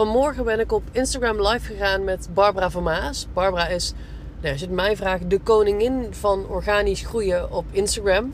Vanmorgen ben ik op Instagram live gegaan met Barbara van Maas. Barbara is, nou, als je het mij vraagt, de koningin van organisch groeien op Instagram.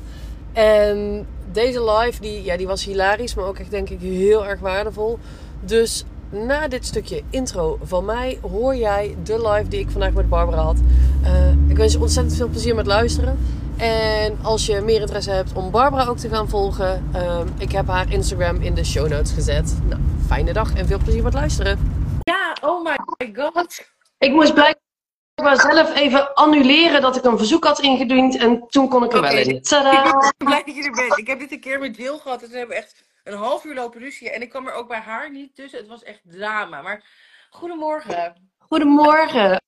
En deze live, die, ja, die was hilarisch, maar ook echt denk ik heel erg waardevol. Dus na dit stukje intro van mij hoor jij de live die ik vandaag met Barbara had. Uh, ik wens je ontzettend veel plezier met luisteren. En als je meer interesse hebt om Barbara ook te gaan volgen, uh, ik heb haar Instagram in de show notes gezet. Nou, fijne dag en veel plezier met luisteren. Ja, oh my god. Ik moest blijkbaar zelf even annuleren dat ik een verzoek had ingediend en toen kon ik er wel in. Tadaa! Ik ben blij dat je er bent. Ik heb dit een keer met Jill gehad en toen hebben we echt een half uur lopen ruzie. En ik kwam er ook bij haar niet tussen. Het was echt drama. Maar goedemorgen. Goedemorgen.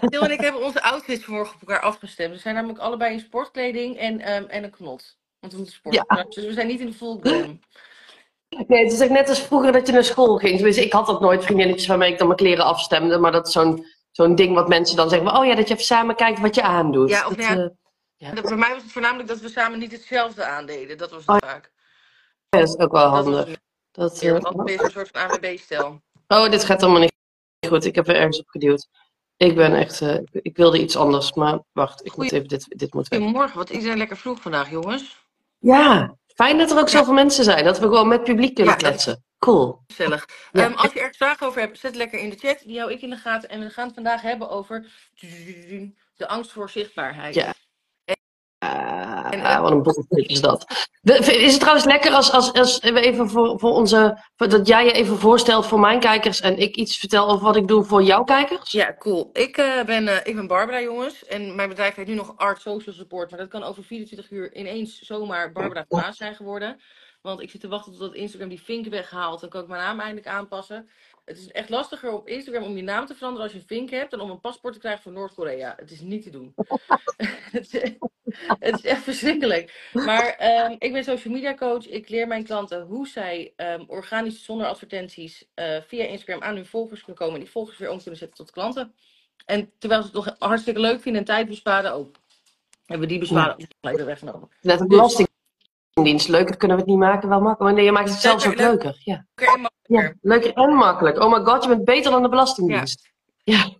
Jill en ik hebben onze outfits vanmorgen op elkaar afgestemd. We zijn namelijk allebei in sportkleding en, um, en een knot. Want we moeten sporten. Ja. Dus we zijn niet in de full glam. Nee, het is echt net als vroeger dat je naar school ging. Dus ik had dat nooit vriendinnetjes waarmee ik dan mijn kleren afstemde. Maar dat is zo'n zo'n ding wat mensen dan zeggen. Oh ja, dat je even samen kijkt wat je aandoet. Ja, of dat, ja, uh, ja. Voor mij was het voornamelijk dat we samen niet hetzelfde aandeden. Dat was het oh, vaak. Ja, dat is ook wel handig. Dat, dat, dat is een soort van AWB-stel. Oh, dit gaat allemaal niet goed. Ik heb er ergens op geduwd. Ik ben echt, uh, ik wilde iets anders, maar wacht, ik Goeie... moet even dit, dit moet weg. Goedemorgen, wat is er lekker vroeg vandaag, jongens? Ja, fijn dat er ook zoveel mensen zijn, dat we gewoon met publiek kunnen ja, kletsen. Cool. Gezellig. Ja. Um, als je ergens vragen over hebt, zet lekker in de chat. Die hou ik in de gaten. En we gaan het vandaag hebben over de angst voor zichtbaarheid. Ja. Uh, wat een bullshit is dat. Is het trouwens lekker als, als, als we even voor, voor onze. dat jij je even voorstelt voor mijn kijkers en ik iets vertel over wat ik doe voor jouw kijkers? Ja, cool. Ik, uh, ben, uh, ik ben Barbara, jongens. En mijn bedrijf heet nu nog Art Social Support. Maar dat kan over 24 uur ineens zomaar Barbara Maas zijn geworden. Want ik zit te wachten tot Instagram die vink weghaalt. Dan kan ik mijn naam eindelijk aanpassen. Het is echt lastiger op Instagram om je naam te veranderen als je een vink hebt dan om een paspoort te krijgen voor Noord-Korea. Het is niet te doen. het, is, het, is, echt verschrikkelijk. Maar um, ik ben social media coach. Ik leer mijn klanten hoe zij um, organisch zonder advertenties uh, via Instagram aan hun volgers kunnen komen en die volgers weer om kunnen zetten tot klanten. En terwijl ze het toch hartstikke leuk vinden en tijd besparen ook. Hebben we die besparen ja. gelijk weer weggenomen. Net een belasting dienst. Leuker kunnen we het niet maken, wel makkelijk. Nee, je maakt het zelfs ook leuker. Ja. Ja, leuker en makkelijk. Oh my god, je bent beter dan de Belastingdienst. Ja. ja.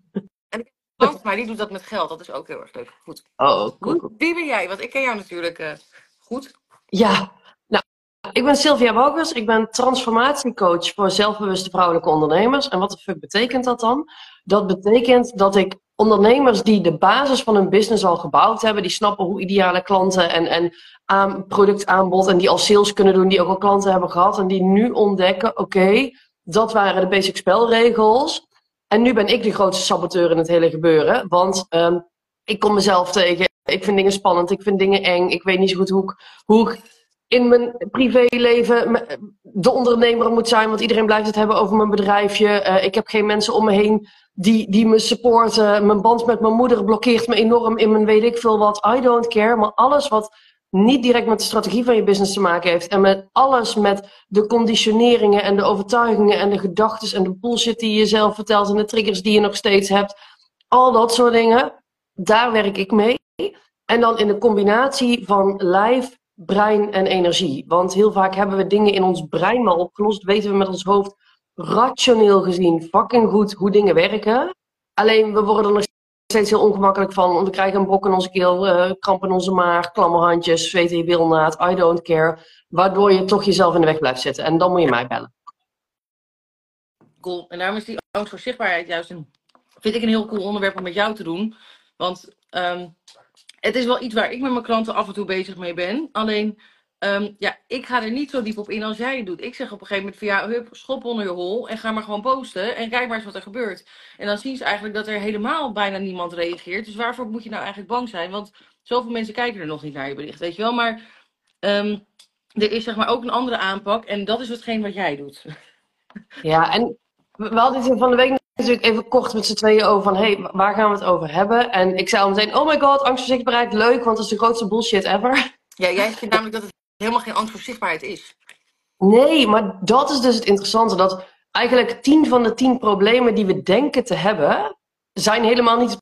En ik die doet dat met geld. Dat is ook heel erg leuk. Goed. Oh, cool. Wie ben jij? Want ik ken jou natuurlijk uh, goed. Ja, nou, ik ben Sylvia Bogers. Ik ben transformatiecoach voor zelfbewuste vrouwelijke ondernemers. En wat de fuck betekent dat dan? Dat betekent dat ik ondernemers die de basis van hun business al gebouwd hebben, die snappen hoe ideale klanten en, en aan productaanbod en die al sales kunnen doen, die ook al klanten hebben gehad en die nu ontdekken, oké, dat waren de basic spelregels. En nu ben ik de grootste saboteur in het hele gebeuren, want um, ik kom mezelf tegen, ik vind dingen spannend, ik vind dingen eng, ik weet niet zo goed hoe ik, hoe ik in mijn privéleven de ondernemer moet zijn, want iedereen blijft het hebben over mijn bedrijfje. Uh, ik heb geen mensen om me heen die, die me supporten. Mijn band met mijn moeder blokkeert me enorm in mijn weet ik veel wat. I don't care. Maar alles wat niet direct met de strategie van je business te maken heeft. En met alles met de conditioneringen en de overtuigingen en de gedachten en de bullshit die je jezelf vertelt en de triggers die je nog steeds hebt. Al dat soort dingen. Daar werk ik mee. En dan in de combinatie van lijf, brein en energie. Want heel vaak hebben we dingen in ons brein al opgelost. Weten we met ons hoofd rationeel gezien fucking goed hoe dingen werken. Alleen we worden er nog steeds heel ongemakkelijk van. We krijgen een brok in onze keel, uh, kramp in onze maag, klamme handjes, zweet in je bilnaad, I don't care. Waardoor je toch jezelf in de weg blijft zitten. En dan moet je mij bellen. Cool. En daarom is die angst voor zichtbaarheid juist een, vind ik een heel cool onderwerp om met jou te doen. Want um, het is wel iets waar ik met mijn klanten af en toe bezig mee ben. Alleen Um, ja, ik ga er niet zo diep op in als jij het doet. Ik zeg op een gegeven moment van ja, hup, schop onder je hol en ga maar gewoon posten en kijk maar eens wat er gebeurt. En dan zien ze eigenlijk dat er helemaal bijna niemand reageert. Dus waarvoor moet je nou eigenlijk bang zijn? Want zoveel mensen kijken er nog niet naar je bericht, weet je wel. Maar um, er is zeg maar ook een andere aanpak en dat is hetgeen wat jij doet. Ja, en we hadden van de week natuurlijk even kort met z'n tweeën over van, hé, hey, waar gaan we het over hebben? En ik zei al meteen, oh my god, angst voor zichtbaarheid, leuk, want dat is de grootste bullshit ever. Ja, jij vindt namelijk dat het helemaal geen angst voor zichtbaarheid is. Nee, maar dat is dus het interessante. Dat eigenlijk tien van de tien problemen die we denken te hebben, zijn helemaal niet het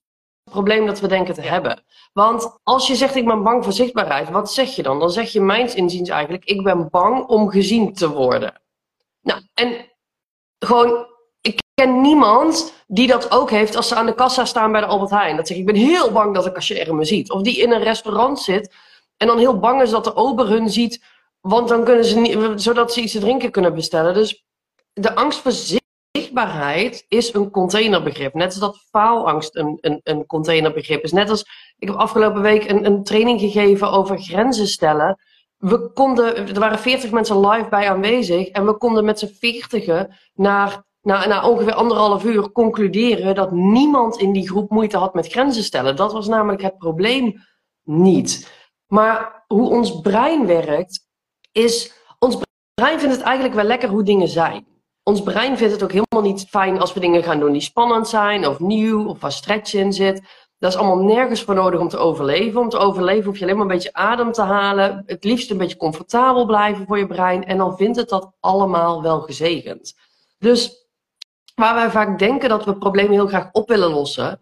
probleem dat we denken te hebben. Want als je zegt ik ben bang voor zichtbaarheid, wat zeg je dan? Dan zeg je mijns inziens eigenlijk ik ben bang om gezien te worden. Nou, en gewoon, ken niemand die dat ook heeft als ze aan de kassa staan bij de Albert Heijn. Dat zegt, ik ben heel bang dat de cashier me ziet. Of die in een restaurant zit en dan heel bang is dat de ober hun ziet, want dan kunnen ze niet, zodat ze iets te drinken kunnen bestellen. Dus de angst voor zichtbaarheid is een containerbegrip. Net als dat faalangst een, een, een containerbegrip is. Net als, ik heb afgelopen week een, een training gegeven over grenzen stellen we konden, er waren 40 mensen live bij aanwezig en we konden met z'n veertigen na, na, na ongeveer anderhalf uur concluderen dat niemand in die groep moeite had met grenzen stellen. Dat was namelijk het probleem niet. Maar hoe ons brein werkt, is ons brein vindt het eigenlijk wel lekker hoe dingen zijn. Ons brein vindt het ook helemaal niet fijn als we dingen gaan doen die spannend zijn of nieuw of waar stretch in zit. Dat is allemaal nergens voor nodig om te overleven. Om te overleven hoef je alleen maar een beetje adem te halen. Het liefst een beetje comfortabel blijven voor je brein. En dan vindt het dat allemaal wel gezegend. Dus waar wij vaak denken dat we problemen heel graag op willen lossen,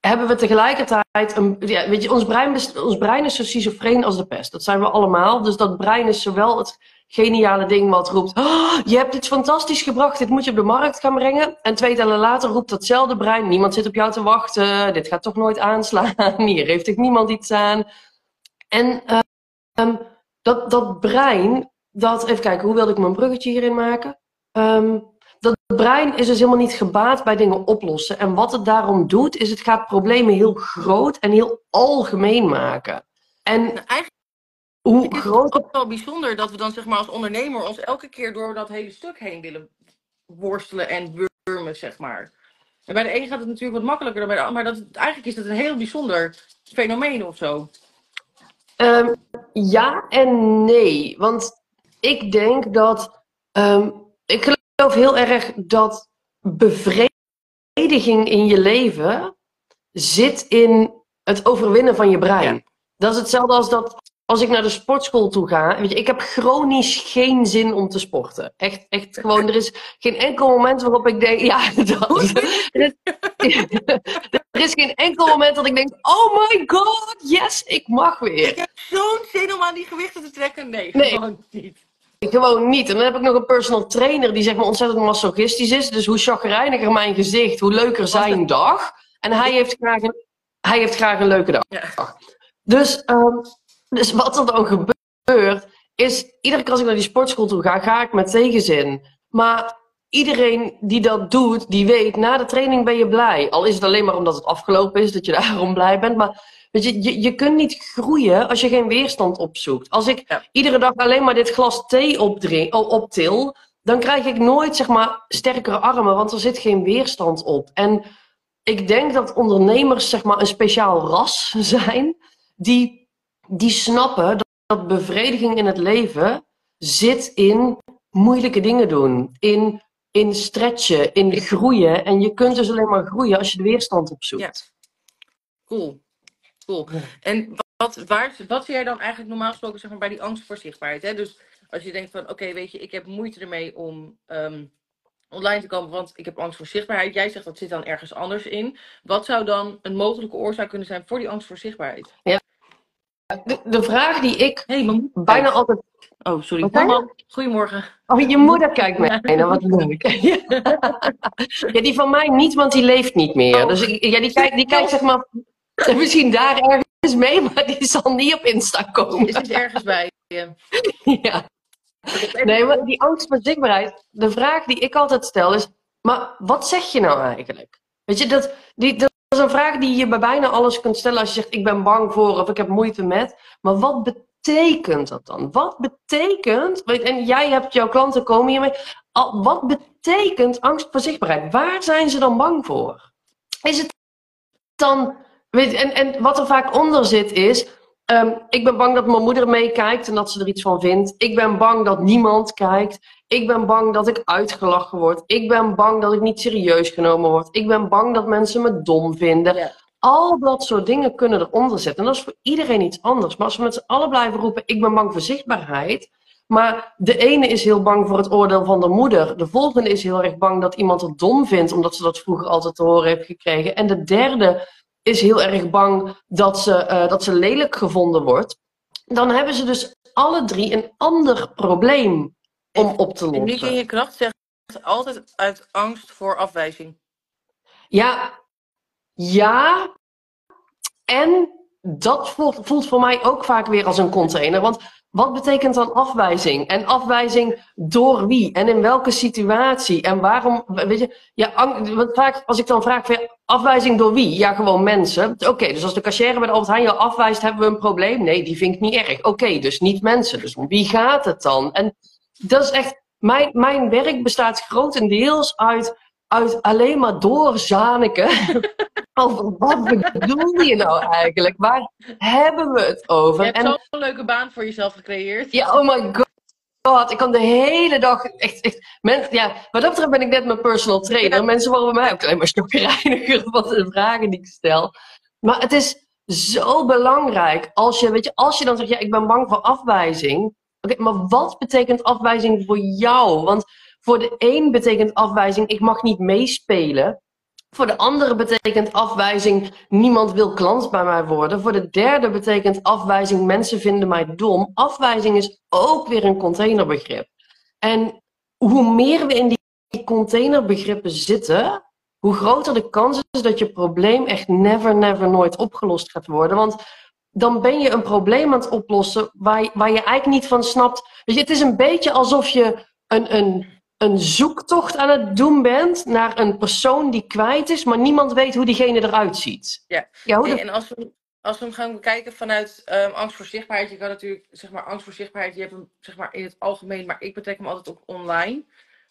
hebben we tegelijkertijd een. Ja, weet je, ons brein, ons brein is zo schizofreen als de pest. Dat zijn we allemaal. Dus dat brein is zowel het geniale ding wat roept: oh, Je hebt dit fantastisch gebracht, dit moet je op de markt gaan brengen. En twee tellen later roept datzelfde brein: Niemand zit op jou te wachten, dit gaat toch nooit aanslaan, hier heeft toch niemand iets aan. En uh, dat, dat brein, dat, even kijken, hoe wilde ik mijn bruggetje hierin maken? Um, dat brein is dus helemaal niet gebaat bij dingen oplossen. En wat het daarom doet, is het gaat problemen heel groot en heel algemeen maken. En nou, eigenlijk hoe groot... Het is ook wel bijzonder dat we dan zeg maar als ondernemer ons elke keer door dat hele stuk heen willen worstelen en wurmen, zeg maar. En bij de een gaat het natuurlijk wat makkelijker dan bij de ander, maar dat, eigenlijk is dat een heel bijzonder fenomeen of zo. Um, ja en nee. Want ik denk dat. Um, ik geloof heel erg dat bevrediging in je leven zit in het overwinnen van je brein. Dat is hetzelfde als dat als ik naar de sportschool toe ga, weet je, ik heb chronisch geen zin om te sporten. Echt, echt gewoon, er is geen enkel moment waarop ik denk, ja, dat. er, is, er is geen enkel moment dat ik denk, oh my god, yes, ik mag weer. Ik heb zo'n zin om aan die gewichten te trekken. Nee, nee. gewoon niet. Gewoon niet. En dan heb ik nog een personal trainer die zeg maar ontzettend masochistisch is. Dus hoe chagrijniger mijn gezicht, hoe leuker zijn dag. En hij heeft graag een, hij heeft graag een leuke dag. Ja. Dus um, dus wat er dan gebeurt, is iedere keer als ik naar die sportschool toe ga, ga ik met tegenzin. Maar iedereen die dat doet, die weet, na de training ben je blij. Al is het alleen maar omdat het afgelopen is, dat je daarom blij bent. Maar weet je, je, je kunt niet groeien als je geen weerstand opzoekt. Als ik iedere dag alleen maar dit glas thee opdrink, optil, dan krijg ik nooit zeg maar sterkere armen, want er zit geen weerstand op. En ik denk dat ondernemers zeg maar een speciaal ras zijn die die snappen dat, dat bevrediging in het leven zit in moeilijke dingen doen. In, in stretchen, in groeien. En je kunt dus alleen maar groeien als je de weerstand opzoekt. Ja. Cool. Cool. En wat, waar, wat zie jij dan eigenlijk normaal gesproken zeg maar, bij die angst voor zichtbaarheid? Hè? Dus als je denkt van, oké, weet je, ik heb moeite ermee om ehm, online te komen, want ik heb angst voor zichtbaarheid. Jij zegt dat zit dan ergens anders in. Wat zou dan een mogelijke oorzaak kunnen zijn voor die angst voor zichtbaarheid? Ja, de, de vraag die ik hey, bijna altijd. Oh, sorry. Mama, goedemorgen. Oh, je moeder kijkt mee. Nou, wat leuk. ja, die van mij niet, want die leeft niet meer. Oh. Dus ja, die, kijkt, die kijkt zeg maar misschien daar ergens mee, maar die zal niet op Insta komen. Is het ergens bij je? ja. Nee, maar die angst voor zichtbaarheid. De vraag die ik altijd stel is: maar wat zeg je nou eigenlijk? Weet je, dat, die, dat is een vraag die je bij bijna alles kunt stellen als je zegt ik ben bang voor of ik heb moeite met. Maar wat betekent dat dan? Wat betekent, en jij hebt jouw klanten komen hiermee, wat betekent angst voor zichtbaarheid? Waar zijn ze dan bang voor? Is het dan, weet, en, en wat er vaak onder zit is, Ehm, ik ben bang dat mijn moeder meekijkt en dat ze er iets van vindt. Ik ben bang dat niemand kijkt. Ik ben bang dat ik uitgelachen word. Ik ben bang dat ik niet serieus genomen word. Ik ben bang dat mensen me dom vinden. Al dat soort dingen kunnen eronder zitten. En dat is voor iedereen iets anders. Maar als we met z'n allen blijven roepen: ik ben bang voor zichtbaarheid. Maar de ene is heel bang voor het oordeel van de moeder. De volgende is heel erg bang dat iemand het dom vindt, omdat ze dat vroeger altijd te horen heeft gekregen. En de derde is heel erg bang dat ze, uh, dat ze lelijk gevonden wordt. Dan hebben ze dus alle drie een ander probleem om op te lossen. En nu in je kracht zeggen altijd uit angst voor afwijzing. Ja, ja. En dat voelt, voelt voor mij ook vaak weer als een container. Want wat betekent dan afwijzing? En afwijzing door wie? En in welke situatie? En waarom? Weet je, ja, want vaak als ik dan vraag, afwijzing door wie? Ja, gewoon mensen. Oké, dus als de cashier bij de Albert Heijn jou afwijst, hebben we een probleem? Nee, die vind ik niet erg. Oké, dus niet mensen. Dus wie gaat het dan? En dat is echt, mijn, mijn werk bestaat grotendeels uit, uit alleen maar doorzaniken. over wat bedoel je nou eigenlijk? Waar hebben we het over? Je hebt zo'n leuke baan voor jezelf gecreëerd. Ja, oh my god. Ik kan de hele dag echt, echt men, ja, wat dat betreft ben ik net mijn personal trainer. Mensen worden bij mij ook alleen maar stokkereiniger van de vragen die ik stel. Maar het is zo belangrijk als je, weet je, als je dan zegt, ja, ik ben bang voor afwijzing. Oké, maar wat betekent afwijzing voor jou? Want voor de een betekent afwijzing, ik mag niet meespelen. Voor de andere betekent afwijzing, niemand wil klant bij mij worden. Voor de derde betekent afwijzing, mensen vinden mij dom. Afwijzing is ook weer een containerbegrip. En hoe meer we in die containerbegrippen zitten, hoe groter de kans is dat je probleem echt never, never, nooit opgelost gaat worden. Want dan ben je een probleem aan het oplossen waar, waar je eigenlijk niet van snapt. Je, het is een beetje alsof je een, een, een zoektocht aan het doen bent naar een persoon die kwijt is, maar niemand weet hoe diegene eruit ziet. Ja, en als we, als we hem gaan bekijken vanuit um, angst voor zichtbaarheid, je kan natuurlijk, zeg maar, angst voor zichtbaarheid, je hebt hem zeg maar, in het algemeen, maar ik betrek hem altijd op online.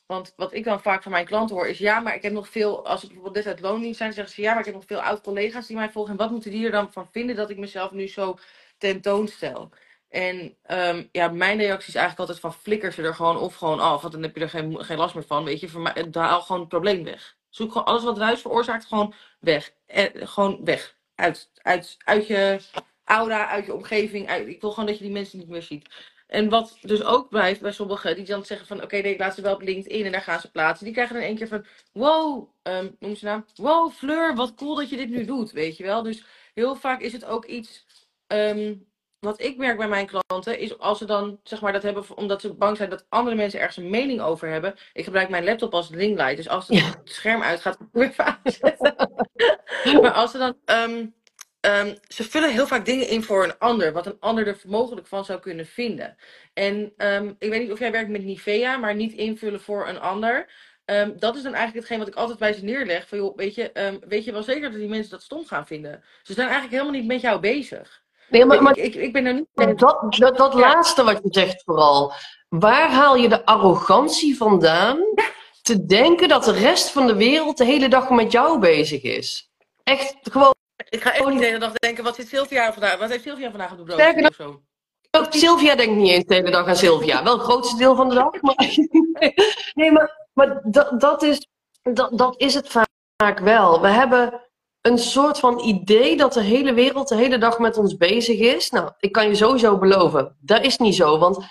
Want wat ik dan vaak van mijn klanten hoor is, ja, maar ik heb nog veel, als ik bijvoorbeeld dit uit loondienst zijn, zeggen ze, ja, maar ik heb nog veel oud-collega's die mij volgen. En wat moeten die er dan van vinden dat ik mezelf nu zo tentoonstel? En um, ja, mijn reactie is eigenlijk altijd van flikker ze er gewoon of gewoon af. Want dan heb je er geen, geen last meer van. Weet je, mij, haal gewoon het probleem weg. Zoek gewoon alles wat ruis veroorzaakt, gewoon weg. En, gewoon weg. Uit, uit, uit je aura, uit je omgeving. Ik wil gewoon dat je die mensen niet meer ziet. En wat dus ook blijft bij sommigen, die dan zeggen van... Oké, ik laat ze wel op LinkedIn en daar gaan ze plaatsen. Die krijgen dan één keer van... Wow, um, noem ze naam. Wow, Fleur, wat cool dat je dit nu doet, weet je wel. Dus heel vaak is het ook iets... Um, wat ik merk bij mijn klanten is als ze dan zeg maar dat hebben omdat ze bang zijn dat andere mensen ergens een mening over hebben. Ik gebruik mijn laptop als ringlight, dus als het scherm uitgaat, moet ik aanzetten. maar als ze dan um, um, ze vullen heel vaak dingen in voor een ander, wat een ander er mogelijk van zou kunnen vinden. En um, ik weet niet of jij werkt met Nivea, maar niet invullen voor een ander. Um, dat is dan eigenlijk hetgeen wat ik altijd bij ze neerleg. Van, joh, weet, je, um, weet je wel zeker dat die mensen dat stom gaan vinden? Ze zijn eigenlijk helemaal niet met jou bezig. Nee, maar, maar ik, ik, ben er niet. Dat, dat, dat laatste wat je zegt vooral. Waar haal je de arrogantie vandaan te denken dat de rest van de wereld de hele dag met jou bezig is? Echt gewoon. Ik ga echt niet de hele dag denken, wat, zit Sylvia vandaag, wat heeft Sylvia vandaag op de brood zo? Ook Sylvia denkt niet eens de hele dag aan Sylvia. Wel het grootste deel van de dag. Maar, nee, maar, maar dat, dat, is, dat, dat is het vaak wel. We hebben een soort van idee dat de hele wereld de hele dag met ons bezig is. Nou, ik kan je sowieso beloven, dat is niet zo. Want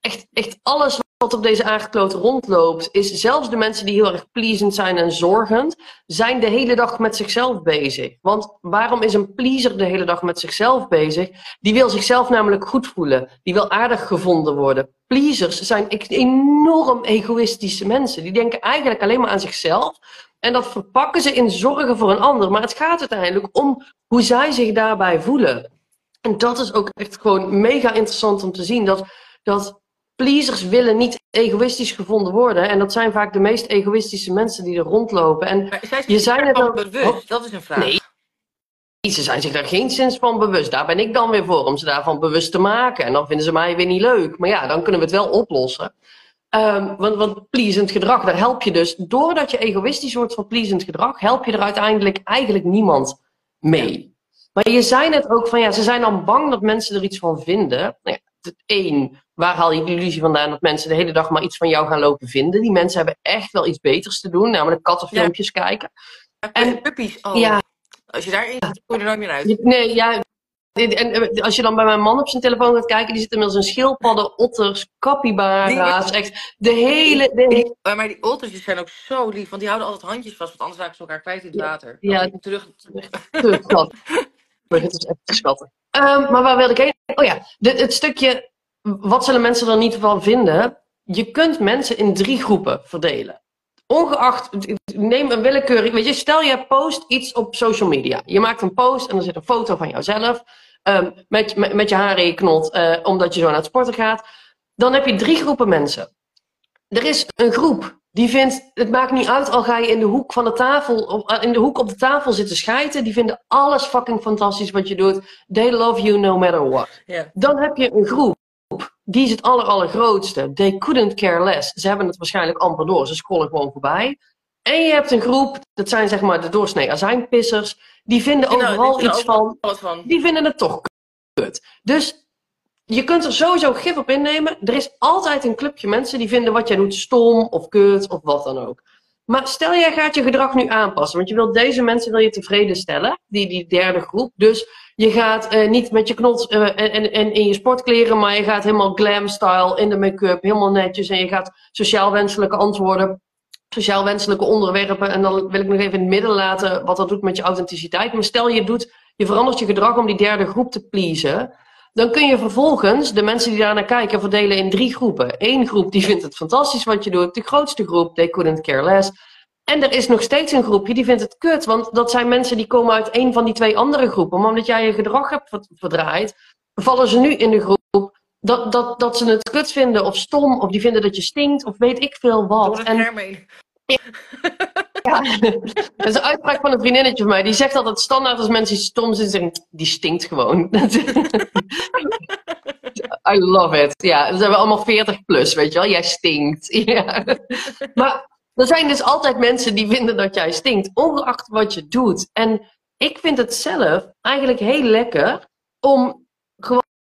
echt, echt alles wat op deze aangekloot rondloopt, is zelfs de mensen die heel erg pleasend zijn en zorgend, zijn de hele dag met zichzelf bezig. Want waarom is een pleaser de hele dag met zichzelf bezig? Die wil zichzelf namelijk goed voelen. Die wil aardig gevonden worden. Pleasers zijn enorm egoïstische mensen. Die denken eigenlijk alleen maar aan zichzelf. En dat verpakken ze in zorgen voor een ander. Maar het gaat uiteindelijk om hoe zij zich daarbij voelen. En dat is ook echt gewoon mega interessant om te zien. Dat, dat pleasers willen niet egoïstisch gevonden worden. En dat zijn vaak de meest egoïstische mensen die er rondlopen. En je zijn het dan bewust? Oh, dat is een vraag. Nee. Ze zijn zich daar geen zins van bewust. Daar ben ik dan weer voor, om ze daarvan bewust te maken. En dan vinden ze mij weer niet leuk. Maar ja, dan kunnen we het wel oplossen. Um, want, want pleasend gedrag, daar help je dus, doordat je egoïstisch wordt van pleasend gedrag, help je er uiteindelijk eigenlijk niemand mee. Maar je zei net ook van ja, ze zijn dan bang dat mensen er iets van vinden. Nou ja, één, waar haal je de illusie vandaan dat mensen de hele dag maar iets van jou gaan lopen vinden? Die mensen hebben echt wel iets beters te doen, namelijk kattenfilmpjes kijken. En puppies, oh. ja. Als je daarin zit, kom je er nooit meer uit. Nee, ja, en als je dan bij mijn man op zijn telefoon gaat kijken, die zit inmiddels een schildpadden, otters, capybara's. Echt de hele. De Maar die otters die zijn ook zo lief, want die houden altijd handjes vast, want anders raken ze elkaar kwijt in het water. Ja, ja terug. terug het is echt te schatten. Um, maar waar wilde ik heen? Oh ja, de, het stukje. Wat zullen mensen er niet van vinden? je kunt mensen in drie groepen verdelen. Ongeacht, neem een willekeurig, weet je, stel je post iets op social media. Je maakt een post en er zit een foto van jouzelf. Um, met, met, met, je haren in je knot, uh, omdat je zo naar het sporten gaat. Dan heb je drie groepen mensen. Er is een groep die vindt, het maakt niet uit al ga je in de hoek van de tafel, eh, in de hoek op de tafel zitten schijten. Die vinden alles fucking fantastisch wat je doet. They love you no matter what. Yeah. Dan heb je een groep, die is het aller, allergrootste. They couldn't care less. Ze hebben het waarschijnlijk amper door, ze scrollen gewoon voorbij. En je hebt een groep, dat zijn zeg maar de doorsnee azijnpissers, die vinden overal iets van, van. die vinden het toch kut. Dus je kunt er sowieso gif op innemen. Er is altijd een clubje mensen die vinden wat jij doet stom of kut of wat dan ook. Maar stel jij gaat je gedrag nu aanpassen, want je wilt deze mensen wil je tevreden stellen, die, die derde groep. Dus je gaat eh, niet met je knot eh, en, en, en in je sportkleren, maar je gaat helemaal glam style in de make-up, helemaal netjes en je gaat sociaal wenselijke antwoorden, sociaal wenselijke onderwerpen. En dan wil ik nog even in het midden laten wat dat doet met je authenticiteit. Maar stel je doet, je verandert je gedrag om die derde groep te pleasen. Dan kun je vervolgens de mensen die daar naar kijken verdelen in drie groepen. Eén groep die vindt het fantastisch wat je doet. De grootste groep, they couldn't care less. En er is nog steeds een groepje die vindt het kut. Want dat zijn mensen die komen uit een van die twee andere groepen. Maar omdat jij je gedrag hebt verdraaid, vallen ze nu in de groep dat, dat, dat ze het kut vinden of stom. Of die vinden dat je stinkt of weet ik veel Door wat. het En heen. Ja, dat is een uitspraak van een vriendinnetje van mij. Die zegt altijd standaard als mensen stom zijn, zeggen, die stinkt gewoon. I love it. Ja, we zijn we allemaal 40 plus, weet je wel. Jij stinkt. Ja. Maar er zijn dus altijd mensen die vinden dat jij stinkt, ongeacht wat je doet. En ik vind het zelf eigenlijk heel lekker om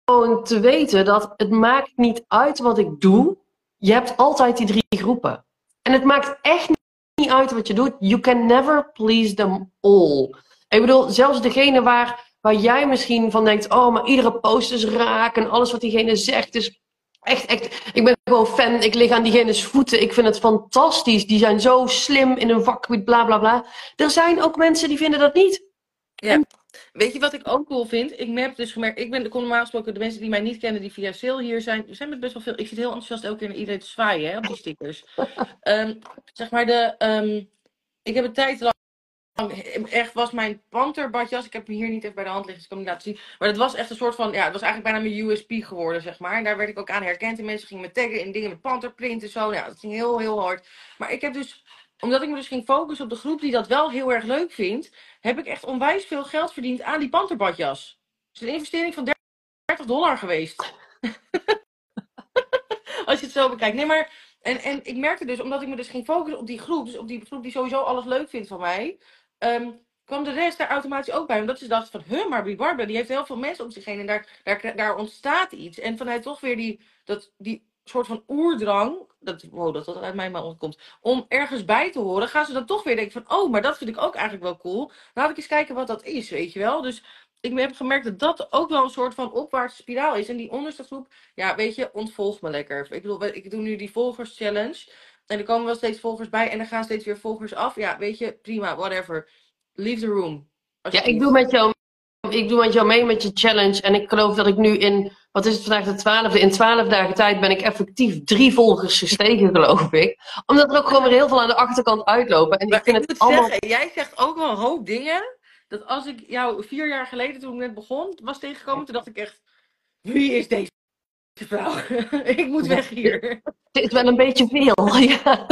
gewoon te weten dat het maakt niet uit wat ik doe. Je hebt altijd die drie groepen. En het maakt echt niet uit wat je doet. You can never please them all. Ik bedoel, zelfs degene waar, waar jij misschien van denkt: oh, maar iedere post is raak en alles wat diegene zegt is echt, echt. Ik ben gewoon fan. Ik lig aan diegene's voeten. Ik vind het fantastisch. Die zijn zo slim in hun vakgebied, bla bla bla. Er zijn ook mensen die vinden dat niet. Ja. Weet je wat ik ook cool vind? Ik heb dus gemerkt, ik ben de normaal gesproken de mensen die mij niet kennen, die via sale hier zijn, er zijn met best wel veel. Ik zit heel enthousiast elke keer naar iedereen te zwaaien hè, op die stickers. Ehm, zeg maar de, ehm, ik heb een tijd lang echt was mijn panterbadjas. Ik heb hem hier niet even bij de hand liggen, dus ik kan hem niet laten zien. Maar dat was echt een soort van, ja, het was eigenlijk bijna mijn USP geworden, zeg maar. En daar werd ik ook aan herkend. En mensen gingen me taggen in dingen met panterprint en zo. Ja, dat ging heel, heel hard. Maar ik heb dus, omdat ik me dus ging focussen op de groep die dat wel heel erg leuk vindt, heb ik echt onwijs veel geld verdiend aan die panterbadjas. Het is een investering van 30 dollar geweest. Als je het zo bekijkt. Nee, maar, en, en ik merkte dus, omdat ik me dus ging focussen op die groep, dus op die groep die sowieso alles leuk vindt van mij, ehm, kwam de rest daar automatisch ook bij. Omdat ze dachten van, huh, maar die Barbara, die heeft heel veel mensen om zich heen en daar, daar, daar ontstaat iets. En vanuit toch weer die, dat, die soort van oerdrang, dat, wow, dat dat uit mij maar ontkomt, om ergens bij te horen, gaan ze dan toch weer denken van, oh, maar dat vind ik ook eigenlijk wel cool. Laat ik eens kijken wat dat is, weet je wel. Dus ik heb gemerkt dat dat ook wel een soort van opwaartse spiraal is. En die onderste groep, ja, weet je, ontvolg me lekker. Ik bedoel, ik doe nu die volgers challenge. En er komen wel steeds volgers bij en er gaan steeds weer volgers af. Ja, weet je, prima, whatever. Leave the room. Ja, ik doe met jou, ik doe met jou mee met je challenge. En ik geloof dat ik nu in, wat is het vandaag de twaalfde? In twaalf dagen tijd ben ik effectief drie volgers gestegen, geloof ik. Omdat er ook gewoon weer heel veel aan de achterkant uitlopen. En ik vind ik het moet allemaal... zeggen, jij zegt ook wel een hoop dingen. Dat als ik jou vier jaar geleden, toen ik net begon, was tegengekomen, toen dacht ik echt, wie is deze vrouw? ik moet weg hier. Het is wel een beetje veel, ja.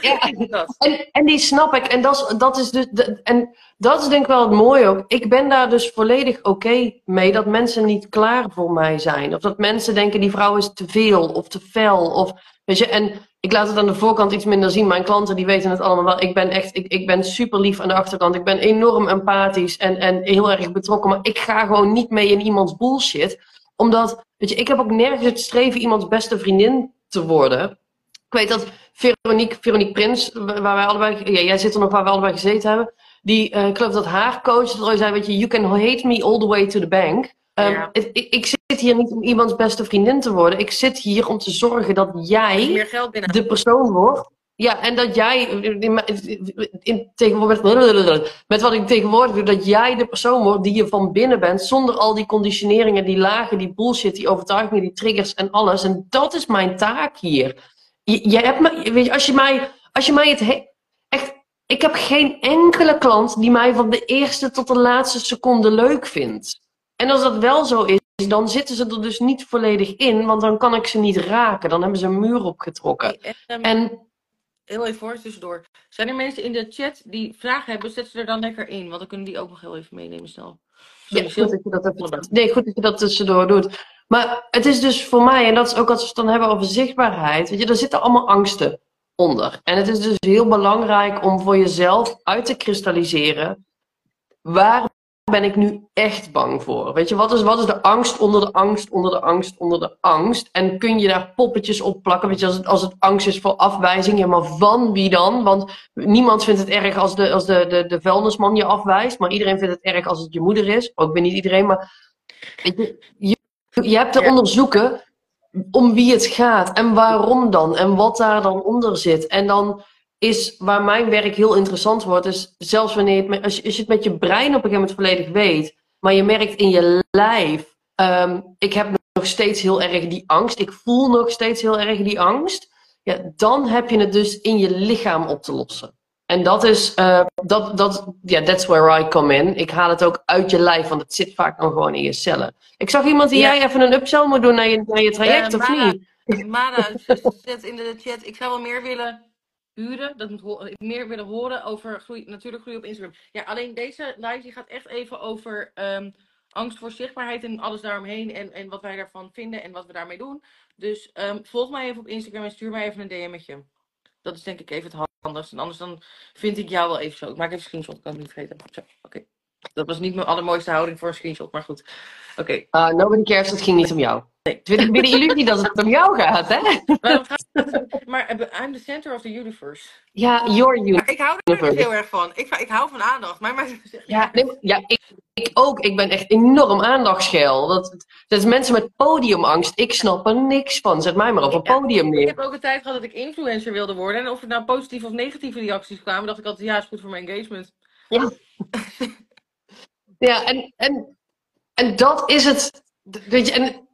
En, en die snap ik. En dat is, dat is dus. En dat is denk ik wel het mooie ook. Ik ben daar dus volledig oké mee dat mensen niet klaar voor mij zijn. Of dat mensen denken die vrouw is te veel of te fel. Of, weet je, en ik laat het aan de voorkant iets minder zien. Mijn klanten die weten het allemaal wel. Ik ben echt, ik, ik ben super lief aan de achterkant. Ik ben enorm empathisch en, en heel erg betrokken. Maar ik ga gewoon niet mee in iemands bullshit. Omdat, weet je, ik heb ook nergens het streven iemands beste vriendin te worden. Ik weet dat Veronique, Veronique Prins, waar wij allebei, ja, jij zit er nog waar we allebei gezeten hebben. Die, eh, ik geloof dat haar coach dat ooit zei, weet je, you can hate me all the way to the bank. Um, Ja. het- ik, ik zit hier niet om iemands beste vriendin te worden. Ik zit hier om te zorgen dat jij de persoon wordt Ja, en dat jij, in, tegenwoordig, met wat ik tegenwoordig doe, dat jij de persoon wordt die je van binnen bent, zonder al die conditioneringen, die lagen, die bullshit, die overtuigingen, die triggers en alles. En dat is mijn taak hier. Je, je hebt me, weet je, als je mij, als je mij het, echt, ik heb geen enkele klant die mij van de eerste tot de laatste seconde leuk vindt. En als dat wel zo is, dan zitten ze er dus niet volledig in, want dan kan ik ze niet raken. Dan hebben ze een muur opgetrokken. En heel even voor, tussendoor. Zijn er mensen in de chat die vragen hebben? Zet ze er dan lekker in, want dan kunnen die ook nog heel even meenemen snel. Sorry, ja, goed dat je dat even, nee, goed dat je dat tussendoor doet. Maar het is dus voor mij, en dat is ook als we het dan hebben over zichtbaarheid, weet je, er zitten allemaal angsten onder. En het is dus heel belangrijk om voor jezelf uit te kristalliseren waar ben ik nu echt bang voor? Weet je, wat is, wat is de angst onder de angst, onder de angst, onder de angst? En kun je daar poppetjes op plakken? Weet je, als het, als het angst is voor afwijzing, ja, maar van wie dan? Want niemand vindt het erg als de, als de, de, de vuilnisman je afwijst, maar iedereen vindt het erg als het je moeder is. Ook ben niet iedereen, maar weet je, je, je hebt te onderzoeken om wie het gaat en waarom dan en wat daar dan onder zit. En dan is waar mijn werk heel interessant wordt, is zelfs wanneer het, als, je, als je het met je brein op een gegeven moment volledig weet, maar je merkt in je lijf, ehm, ik heb nog steeds heel erg die angst, ik voel nog steeds heel erg die angst, ja, dan heb je het dus in je lichaam op te lossen. En dat is, uh, dat, dat, ja, that's where I come in. Ik haal het ook uit je lijf, want het zit vaak dan gewoon in je cellen. Ik zag iemand die jij even een upsell moet doen naar je, naar je traject, uh, of Mara, niet? Mara zet in de chat, ik zou wel meer willen huren. Dat moet meer willen horen over groei, natuurlijk groei op Instagram. Ja, alleen deze live die gaat echt even over um, angst voor zichtbaarheid en alles daaromheen. En, en wat wij daarvan vinden en wat we daarmee doen. Dus um, volg mij even op Instagram en stuur mij even een DM'tje. Dat is denk ik even het handigste. En anders dan vind ik jou wel even zo. Ik maak even een screenshot, kan ik niet vergeten. Oké. Okay. Dat was niet mijn allermooiste houding voor een screenshot, maar goed. Oké. Okay. Uh, nobody cares, het ging niet om jou. Nee. Het is weer de illusie dat het om jou gaat, hè? maar I'm the center of the universe. Ja, your universe. ik hou er heel erg van. Ik, ik hou van aandacht. Maar, maar... Ja, nee, ja ik, ik ook. Ik ben echt enorm aandachtsgeil. Dat, dat is mensen met podiumangst. Ik snap er niks van. Zet mij maar op een podium neer. Ik heb ook een tijd gehad dat ik influencer wilde worden. En of er nou positieve of negatieve reacties kwamen, dacht ik altijd, ja, is goed voor mijn engagement. Ja. ja, en, en, en dat is het. Weet je, en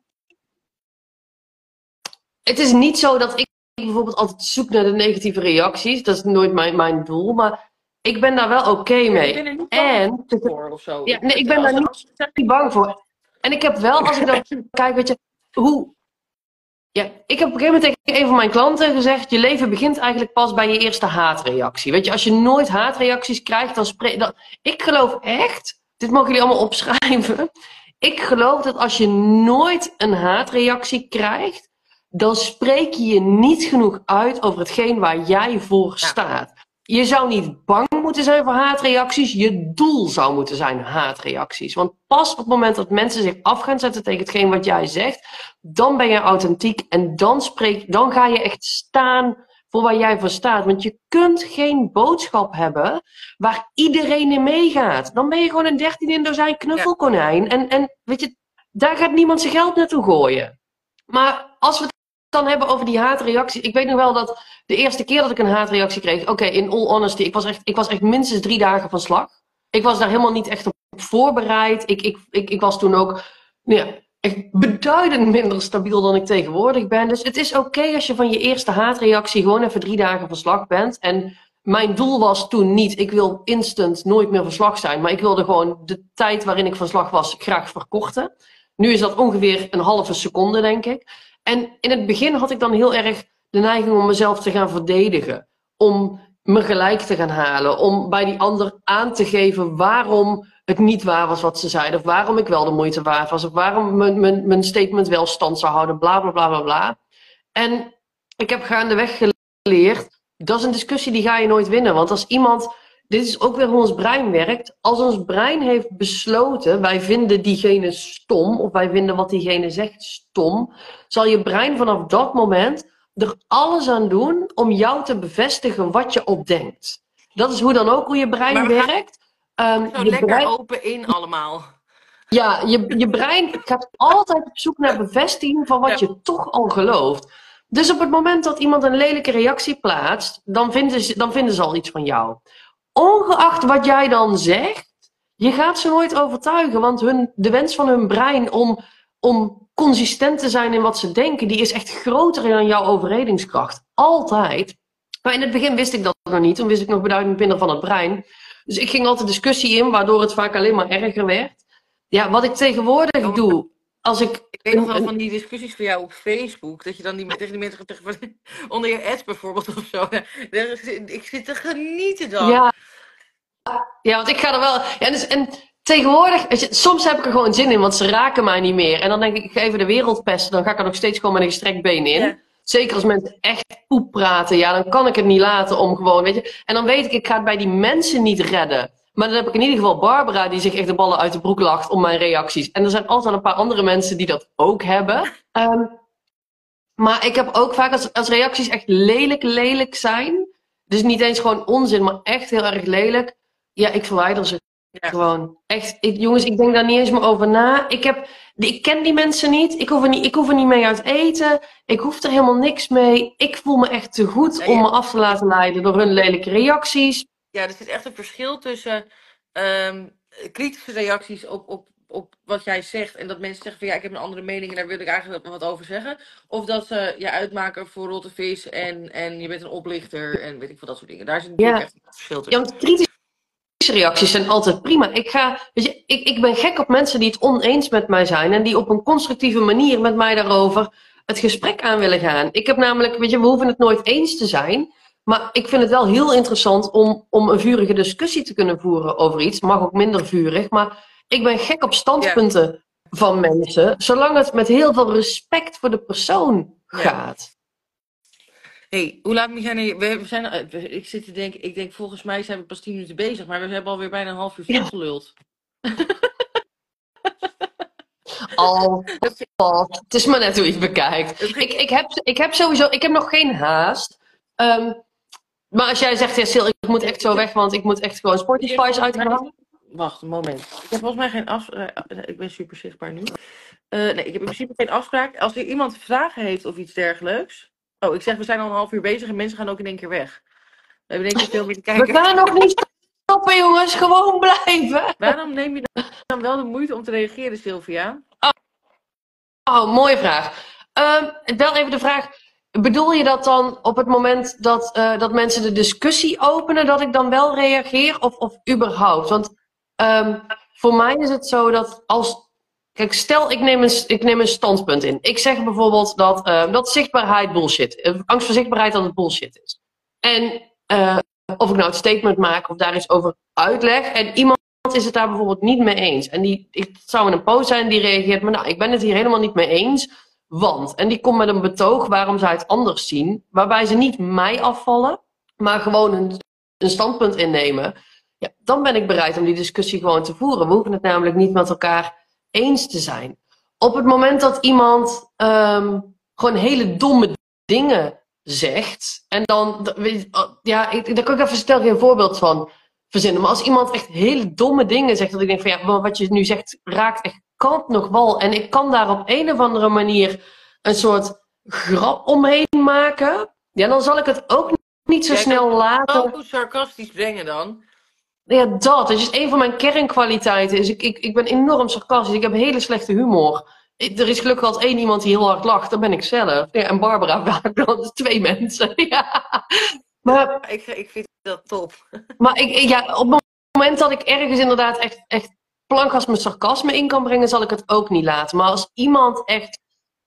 het is niet zo dat ik bijvoorbeeld altijd zoek naar de negatieve reacties. Dat is nooit mijn, mijn doel. Maar ik ben daar wel oké mee. Ik ben er niet en, voor of zo. Ja, nee, ik ben daar niet, bang voor. En ik heb wel, als ik dan kijk, weet je, hoe. Ja, ik heb op een gegeven moment tegen een van mijn klanten gezegd: je leven begint eigenlijk pas bij je eerste haatreactie. Weet je, als je nooit haatreacties krijgt, dan spreek. Dan... Ik geloof echt, dit mogen jullie allemaal opschrijven. Ik geloof dat als je nooit een haatreactie krijgt, dan spreek je je niet genoeg uit over hetgeen waar jij voor staat. Je zou niet bang moeten zijn voor haatreacties. Je doel zou moeten zijn haatreacties. Want pas op het moment dat mensen zich af gaan zetten tegen hetgeen wat jij zegt, dan ben je authentiek en dan, spreek, dan ga je echt staan voor waar jij voor staat. Want je kunt geen boodschap hebben waar iedereen in meegaat. Dan ben je gewoon een dertien in dozijn knuffelkonijn. En, en weet je, daar gaat niemand zijn geld naartoe gooien. Maar als we dan hebben over die haatreactie. Ik weet nog wel dat de eerste keer dat ik een haatreactie kreeg. Oké, in all honesty, ik was, echt, ik was echt minstens drie dagen van slag. Ik was daar helemaal niet echt op voorbereid. Ik, ik, ik, ik was toen ook nou ja, echt beduidend minder stabiel dan ik tegenwoordig ben. Dus het is oké als je van je eerste haatreactie gewoon even drie dagen van slag bent. En mijn doel was toen niet, ik wil instant nooit meer van slag zijn. Maar ik wilde gewoon de tijd waarin ik van slag was graag verkorten. Nu is dat ongeveer een halve seconde, denk ik. En in het begin had ik dan heel erg de neiging om mezelf te gaan verdedigen. Om me gelijk te gaan halen. Om bij die ander aan te geven waarom het niet waar was wat ze zeiden. Of waarom ik wel de moeite waard was. Of waarom mijn, mijn, mijn statement wel stand zou houden. Bla bla bla bla bla. En ik heb gaandeweg geleerd. Dat is een discussie die ga je nooit winnen. Want als iemand dit is ook weer hoe ons brein werkt. Als ons brein heeft besloten, wij vinden diegene stom, of wij vinden wat diegene zegt stom, zal je brein vanaf dat moment er alles aan doen om jou te bevestigen wat je opdenkt. Dat is hoe dan ook hoe je brein werkt. Um, je lekker brein... open in allemaal. Ja, je, je brein gaat altijd op zoek naar bevestiging van wat je toch al gelooft. Dus op het moment dat iemand een lelijke reactie plaatst, dan vinden ze, dan vinden ze al iets van jou. Ongeacht wat jij dan zegt, je gaat ze nooit overtuigen, want hun, de wens van hun brein om, om consistent te zijn in wat ze denken, die is echt groter dan jouw overredingskracht. Altijd. Maar in het begin wist ik dat nog niet, toen wist ik nog beduidend minder van het brein. Dus ik ging altijd discussie in, waardoor het vaak alleen maar erger werd. Ja, wat ik tegenwoordig doe, als ik... Ik weet nog wel van die discussies van jou op Facebook. Dat je dan die, tegen die mensen tegen, van- onder je ads bijvoorbeeld of zo. Ik zit te genieten dan. Ja, ja, want ik ga er wel. Ja, dus, en tegenwoordig, soms heb ik er gewoon zin in, want ze raken mij niet meer. En dan denk ik, ik ga even de wereld pesten, dan ga ik er nog steeds gewoon met een gestrekt been in. Ja. Zeker als mensen echt poep praten, ja, dan kan ik het niet laten om gewoon, weet je. En dan weet ik, ik ga het bij die mensen niet redden. Maar dan heb ik in ieder geval Barbara die zich echt de ballen uit de broek lacht om mijn reacties. En er zijn altijd een paar andere mensen die dat ook hebben. Ehm, maar ik heb ook vaak als, als reacties echt lelijk, lelijk zijn. Dus niet eens gewoon onzin, maar echt heel erg lelijk. Ja, ik verwijder ze Ja. gewoon. Echt, ik, jongens, ik denk daar niet eens meer over na. Ik, heb, ik ken die mensen niet. Ik hoef, er niet. ik hoef er niet mee uit eten. Ik hoef er helemaal niks mee. Ik voel me echt te goed Ja, om me af te laten leiden door hun lelijke reacties. Ja, er zit echt een verschil tussen ehm, kritische reacties op, op, op wat jij zegt. En dat mensen zeggen van ja, ik heb een andere mening en daar wil ik eigenlijk wat over zeggen. Of dat ze je uitmaken voor rotte vis en, en je bent een oplichter en weet ik veel dat soort dingen. Daar zit natuurlijk Ja. echt een verschil Ja, tussen. want kritische reacties zijn altijd prima. Ik, ga, weet je, ik, ik ben gek op mensen die het oneens met mij zijn en die op een constructieve manier met mij daarover het gesprek aan willen gaan. Ik heb namelijk, weet je, we hoeven het nooit eens te zijn. Maar ik vind het wel heel interessant om, om een vurige discussie te kunnen voeren over iets. Mag ook minder vurig. Maar ik ben gek op standpunten van mensen. Zolang het met heel veel respect voor de persoon Ja. gaat. hey, hoe laat moet jij we, zijn, eh, Ik zit te denken, ik denk volgens mij zijn we pas 10 minuten bezig, maar we hebben alweer bijna een half uur Ja. volgeluld. Al, al. Het is maar net hoe je het bekijkt. Ik, ik, heb, ik heb sowieso, ik heb nog geen haast. Ehm, maar als jij zegt, ja, Sil, ik moet echt zo weg, want ik moet echt gewoon Spotify's uithalen. Wacht, een moment. Ik heb volgens mij geen afspraak. ik ben super zichtbaar nu. Eh, nee, ik heb in principe geen afspraak. Als er iemand vragen heeft of iets dergelijks. Oh, ik zeg, we zijn al een half uur bezig en mensen gaan ook in één keer weg. We hebben in één keer veel meer te We kijken. gaan nog niet stoppen, jongens. Gewoon blijven. Waarom neem je dan wel de moeite om te reageren, Sylvia? Oh, mooie vraag. Ehm, wel even de vraag. Bedoel je dat dan op het moment dat, eh, dat mensen de discussie openen, dat ik dan wel reageer? Of, of überhaupt? Want ehm, voor mij is het zo dat als. Kijk, stel ik neem, een, ik neem een standpunt in. Ik zeg bijvoorbeeld dat, eh, dat zichtbaarheid bullshit. eh, Angst voor zichtbaarheid dat het bullshit is. En eh, of ik nou het statement maak of daar iets over uitleg. En iemand is het daar bijvoorbeeld niet mee eens. En die, het zou in een post zijn die reageert, maar nou, ik ben het hier helemaal niet mee eens. Want, en die komt met een betoog waarom zij het anders zien, waarbij ze niet mij afvallen, maar gewoon een, een standpunt innemen. Ja, dan ben ik bereid om die discussie gewoon te voeren. We hoeven het namelijk niet met elkaar eens te zijn. Op het moment dat iemand ehm, gewoon hele domme dingen zegt, en dan, oh, ja, daar kan ik even stel geen voorbeeld van verzinnen. Maar als iemand echt hele domme dingen zegt, dat ik denk van ja, wat je nu zegt raakt echt kant nog wal. En ik kan daar op een of andere manier een soort grap omheen maken. Ja, dan zal ik het ook niet zo Jij snel laten. Oh, sarcastisch brengen dan. Ja, dat. Dat is een van mijn kernkwaliteiten. Is ik, ik, ik ben enorm sarcastisch. Ik heb hele slechte humor. Ik- Er is gelukkig altijd één iemand die heel hard lacht. Dat ben ik zelf. Ja, en Barbara vaak. Is twee mensen. Ja. Maar Ik, ik vind dat top. Maar ik, ik- ja, op het moment dat ik ergens inderdaad echt, echt plankgas mijn sarcasme in kan brengen, zal ik het ook niet laten. Maar als iemand echt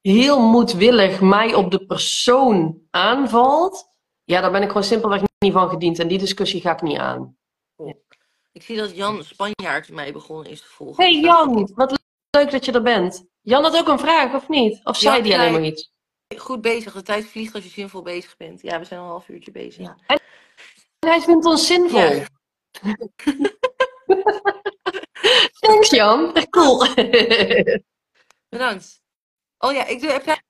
heel moedwillig mij op de persoon aanvalt, ja, daar ben ik gewoon simpelweg niet van gediend. En die discussie ga ik niet aan. Ik zie dat Jan Spanjaard mij begonnen is te volgen. Hey Jan, wat leuk dat je er bent. Jan had ook een vraag, of niet? Of zei Ja, die alleen maar iets? Goed bezig. De tijd vliegt als je zinvol bezig bent. Ja, we zijn al een half uurtje bezig. Ja. En hij vindt ons zinvol. Ja. Thanks Jan, cool. Bedankt. Oh ja, ik doe, heb jij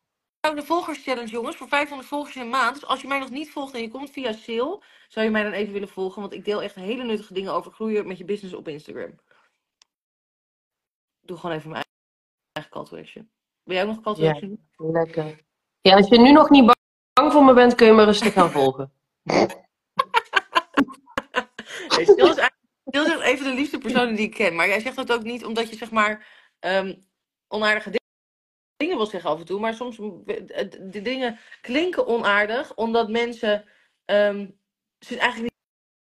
de volgerschallenge, jongens, voor 500 volgers in een maand. Dus als je mij nog niet volgt en je komt via Sale, zou je mij dan even willen volgen. Want ik deel echt hele nuttige dingen over groeien met je business op Instagram. Doe gewoon even mijn eigen call to action. Wil jij ook nog call to Ja. action? Lekker. Ja, als je nu nog niet voor me bent, kun je me rustig gaan volgen. Nee, Sil is eigenlijk Sil is van de liefste personen die ik ken. Maar jij zegt dat ook niet omdat je zeg maar ehm, onaardige di- dingen wil zeggen af en toe. Maar soms de dingen klinken onaardig omdat mensen ehm, ze eigenlijk